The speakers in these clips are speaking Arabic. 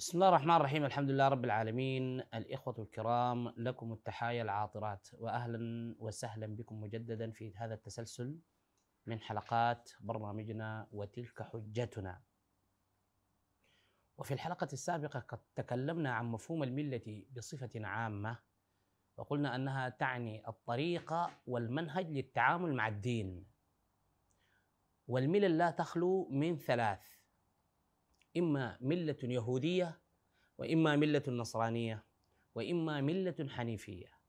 بسم الله الرحمن الرحيم الحمد لله رب العالمين. الإخوة الكرام لكم التحايا العاطرات وأهلا وسهلا بكم مجددا في هذا التسلسل من حلقات برنامجنا وتلك حجتنا. وفي الحلقة السابقة قد تكلمنا عن مفهوم الملة بصفة عامة وقلنا أنها تعني الطريقة والمنهج للتعامل مع الدين. والملل لا تخلو من ثلاث. إما ملة يهودية وإما ملة نصرانية وإما ملة حنيفية.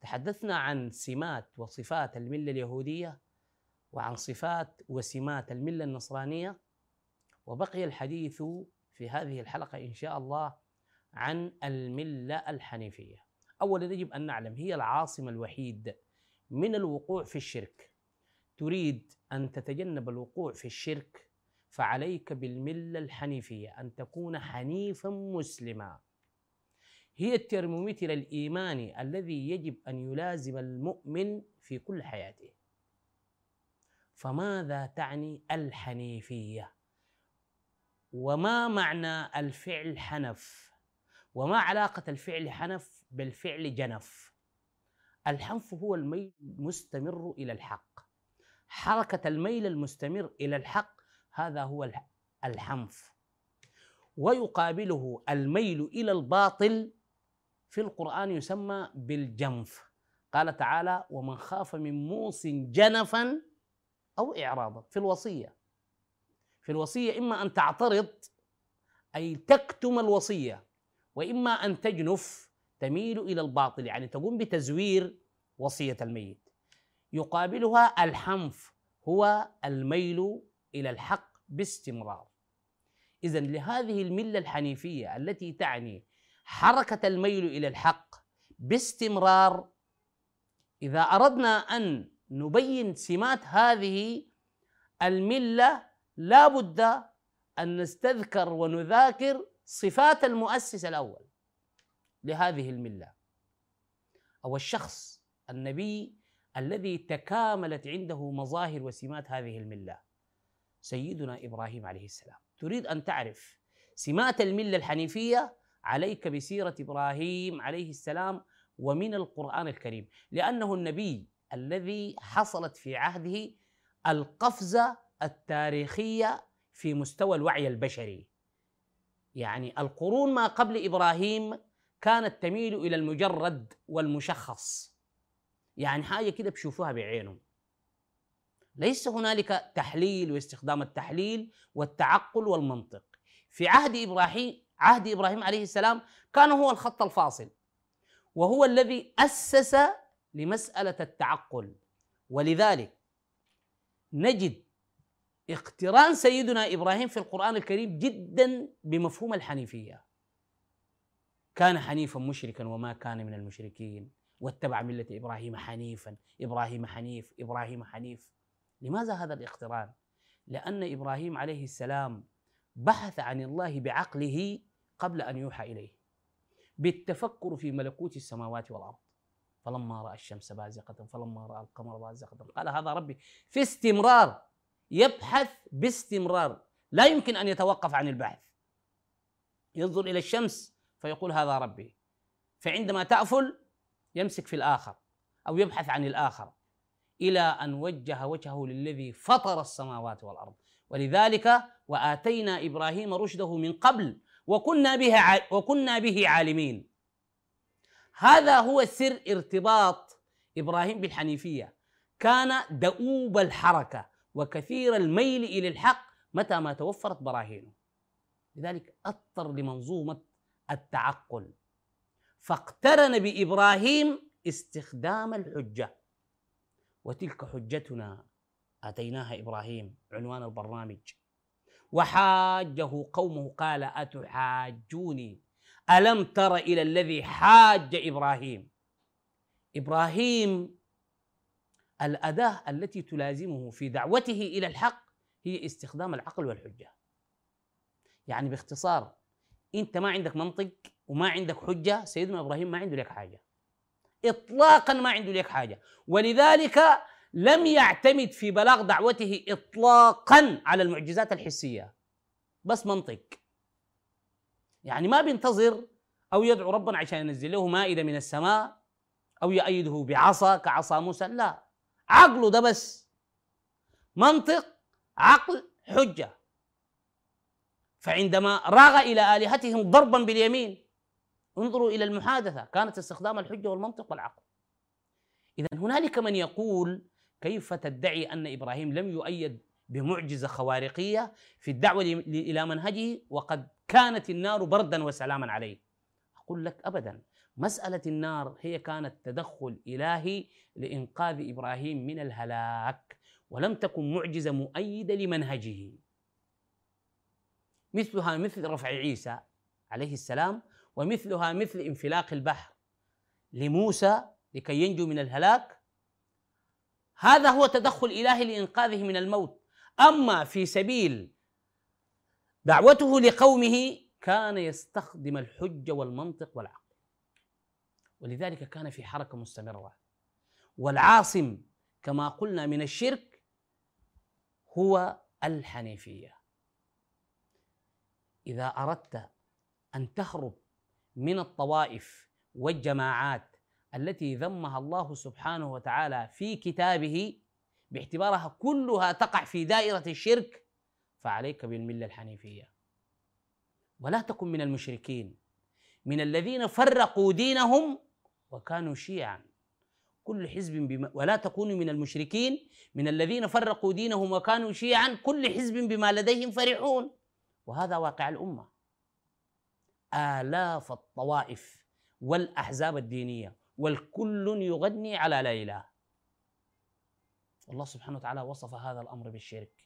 تحدثنا عن سمات وصفات الملة اليهودية وعن صفات وسمات الملة النصرانية وبقي الحديث في هذه الحلقة إن شاء الله عن الملة الحنيفية. أولا يجب أن نعلم هي العاصمة الوحيد من الوقوع في الشرك. تريد أن تتجنب الوقوع في الشرك فعليك بالملة الحنيفية أن تكون حنيفا مسلما. هي الترمومتر الإيماني الذي يجب أن يلازم المؤمن في كل حياته. فماذا تعني الحنيفية؟ وما معنى الفعل حنف؟ وما علاقة الفعل حنف بالفعل جنف؟ الحنف هو الميل المستمر إلى الحق. حركة الميل المستمر إلى الحق هذا هو الحنف. ويقابله الميل إلى الباطل في القرآن يسمى بالجنف. قال تعالى ومن خاف من موص جنفا أو اعراضا. في الوصية. في الوصية إما أن تعترض أي تكتم الوصية وإما أن تجنف تميل إلى الباطل يعني تقوم بتزوير وصية الميت. يقابلها الحنف هو الميل إلى الحق باستمرار. اذا لهذه الملة الحنيفية التي تعني حركة الميل إلى الحق باستمرار إذا أردنا أن نبين سمات هذه الملة لا بد أن نستذكر ونذاكر صفات المؤسس الأول لهذه الملة. أو الشخص النبي الذي تكاملت عنده مظاهر وسمات هذه الملة. سيدنا إبراهيم عليه السلام. تريد أن تعرف سمات الملة الحنيفية؟ عليك بسيرة إبراهيم عليه السلام ومن القرآن الكريم. لأنه النبي الذي حصلت في عهده القفزة التاريخية في مستوى الوعي البشري. يعني القرون ما قبل إبراهيم كانت تميل إلى المجرد والمشخص. يعني حاجة كده بشوفوها بعينهم. ليس هنالك تحليل واستخدام التحليل والتعقل والمنطق. في عهد إبراهيم عهد إبراهيم عليه السلام كان هو الخط الفاصل وهو الذي أسس لمسألة التعقل. ولذلك نجد اقتران سيدنا إبراهيم في القرآن الكريم جدا بمفهوم الحنيفية. كان حنيفا مشركا وما كان من المشركين واتبع ملة إبراهيم حنيفا إبراهيم حنيف إبراهيم حنيف. لماذا هذا الاقتران؟ لأن إبراهيم عليه السلام بحث عن الله بعقله قبل أن يوحى إليه بالتفكر في ملكوت السماوات والأرض. فلما رأى الشمس بازقة فلما رأى القمر بازقة قال هذا ربي. في استمرار يبحث باستمرار. لا يمكن أن يتوقف عن البحث. ينظر إلى الشمس فيقول هذا ربي. فعندما تأفل يمسك في الآخر أو يبحث عن الآخر. إلى أن وجه وجهه للذي فطر السماوات والأرض. ولذلك وآتينا إبراهيم رشده من قبل وكنا به وكنا به عالمين. هذا هو سر ارتباط إبراهيم بالحنيفية. كان دؤوب الحركة وكثير الميل إلى الحق متى ما توفرت براهينه. لذلك اثر لمنظومة التعقل. فاقترن بإبراهيم استخدام الحجة. وتلك حجتنا آتيناها إبراهيم عنوان البرنامج. وحاجه قومه قال أتحاجوني؟ ألم تر إلى الذي حاج إبراهيم؟ إبراهيم الأداة التي تلازمه في دعوته إلى الحق هي استخدام العقل والحجة. يعني باختصار أنت ما عندك منطق وما عندك حجة سيدنا إبراهيم ما عنده لك حاجة. اطلاقا ما عنده لك حاجة. ولذلك لم يعتمد في بلاغ دعوته اطلاقا على المعجزات الحسية. بس منطق. يعني ما بينتظر أو يدعو ربنا عشان ينزل له مائدة من السماء أو يأيده بعصا كعصا موسى. لا. عقله ده بس. منطق عقل حجة. فعندما راغ إلى آلهتهم ضربا باليمين انظروا إلى المحادثة. كانت استخدام الحجة والمنطق والعقل. إذا هنالك من يقول كيف تدعي أن إبراهيم لم يؤيد بمعجزة خوارقية في الدعوة إلى منهجه وقد كانت النار بردا وسلاما عليه؟ أقول لك أبدا. مسألة النار هي كانت تدخل إلهي لإنقاذ إبراهيم من الهلاك ولم تكن معجزة مؤيدة لمنهجه. مثلها مثل رفع عيسى عليه السلام ومثلها مثل انفلاق البحر لموسى لكي ينجو من الهلاك. هذا هو تدخل إلهي لإنقاذه من الموت. أما في سبيل دعوته لقومه كان يستخدم الحجة والمنطق والعقل. ولذلك كان في حركة مستمرة. والعاصم كما قلنا من الشرك هو الحنيفية. إذا أردت أن تهرب من الطوائف والجماعات التي ذمها الله سبحانه وتعالى في كتابه باعتبارها كلها تقع في دائرة الشرك فعليك بالملة الحنيفية. ولا تكن من المشركين. من الذين فرقوا دينهم وكانوا شيعا. كل حزب بما ولا تكونوا من المشركين. من الذين فرقوا دينهم وكانوا شيعا كل حزب بما لديهم فرحون. وهذا واقع الأمة. آلاف الطوائف والأحزاب الدينية والكل يغني على لا إله. الله سبحانه وتعالى وصف هذا الأمر بالشرك.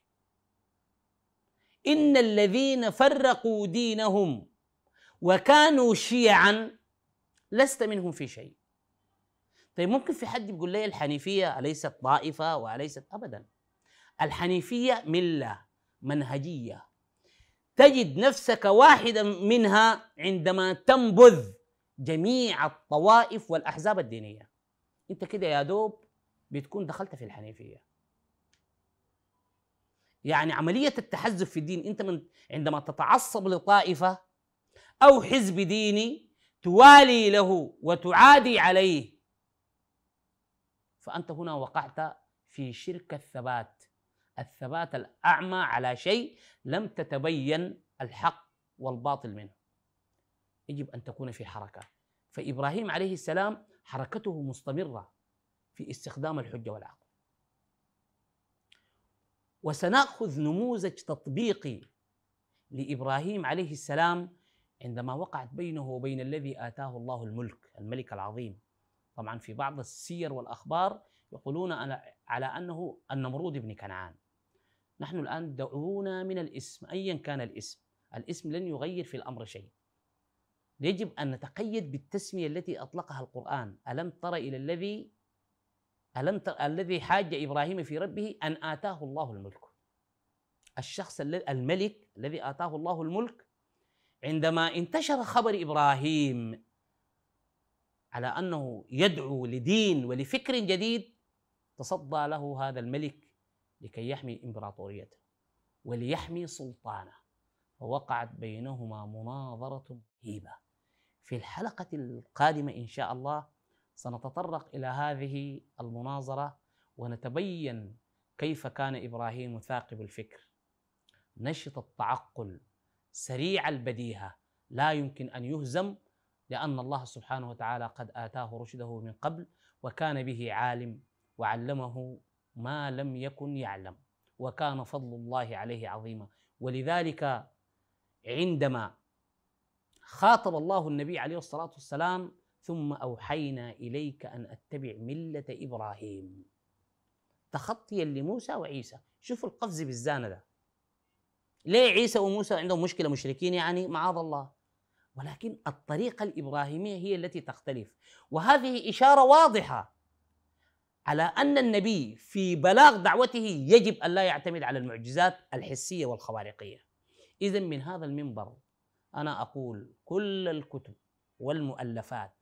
إن الذين فرقوا دينهم وكانوا شيعا لست منهم في شيء. طيب ممكن في حد يقول لي الحنيفية أليست طائفة وأليست أبدا؟ الحنيفية ملة منهجية. تجد نفسك واحدا منها عندما تنبذ جميع الطوائف والأحزاب الدينية. أنت كده يا دوب بتكون دخلت في الحنيفية. يعني عملية التحزب في الدين أنت من عندما تتعصب لطائفة أو حزب ديني توالي له وتعادي عليه فأنت هنا وقعت في شرك الثبات. الثبات الأعمى على شيء لم تتبين الحق والباطل منه. يجب أن تكون في حركة. فإبراهيم عليه السلام حركته مستمرة في استخدام الحجة والعقل. وسنأخذ نموذج تطبيقي لإبراهيم عليه السلام عندما وقعت بينه وبين الذي آتاه الله الملك الملك العظيم. طبعا في بعض السير والأخبار يقولون على أنه النمرود بن كنعان. نحن الآن دعونا من الاسم أيا كان الاسم. الاسم لن يغير في الأمر شيء. يجب أن نتقيد بالتسمية التي أطلقها القرآن. ألم تر إلى الذي ألم تر الذي حاج إبراهيم في ربه أن آتاه الله الملك. الشخص الملك الذي آتاه الله الملك عندما انتشر خبر إبراهيم على أنه يدعو لدين ولفكر جديد تصدى له هذا الملك لكي يحمي إمبراطوريته وليحمي سلطانه. ووقعت بينهما مناظرة رهيبة. في الحلقة القادمة إن شاء الله سنتطرق إلى هذه المناظرة ونتبين كيف كان إبراهيم ثاقب الفكر. نشط التعقل سريع البديهة. لا يمكن أن يهزم لأن الله سبحانه وتعالى قد آتاه رشده من قبل وكان به عالم وعلمه ما لم يكن يعلم وكان فضل الله عليه عظيما. ولذلك عندما خاطب الله النبي عليه الصلاة والسلام ثم أوحينا إليك أن أتبع ملة إبراهيم. تخطيا لموسى وعيسى. شوفوا القفز بالزانة ده. ليه عيسى وموسى عندهم مشكلة؟ مشركين يعني معاذ الله. ولكن الطريقة الإبراهيمية هي التي تختلف. وهذه إشارة واضحة. على أن النبي في بلاغ دعوته يجب أن لا يعتمد على المعجزات الحسية والخوارقية. اذا من هذا المنبر أنا أقول كل الكتب والمؤلفات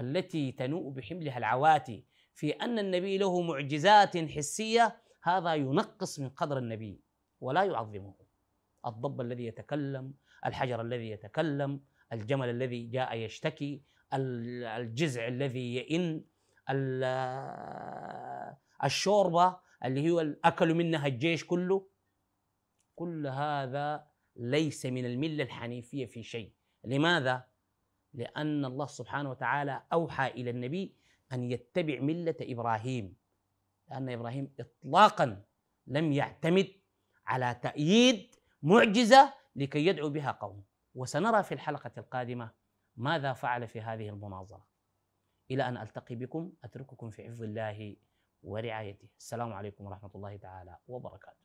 التي تنوء بحملها العواتي في أن النبي له معجزات حسية هذا ينقص من قدر النبي ولا يعظمه. الضب الذي يتكلم، الحجر الذي يتكلم، الجمل الذي جاء يشتكي الجزع الذي يئن الشوربة اللي هو أكلوا منها الجيش كله. كل هذا ليس من الملة الحنيفية في شيء. لماذا؟ لأن الله سبحانه وتعالى أوحى إلى النبي أن يتبع ملة إبراهيم. لأن إبراهيم إطلاقا لم يعتمد على تأييد معجزة لكي يدعو بها قوم. وسنرى في الحلقة القادمة ماذا فعل في هذه المناظرة. إلى أن ألتقي بكم أترككم في حفظ الله ورعايته. السلام عليكم ورحمة الله تعالى وبركاته.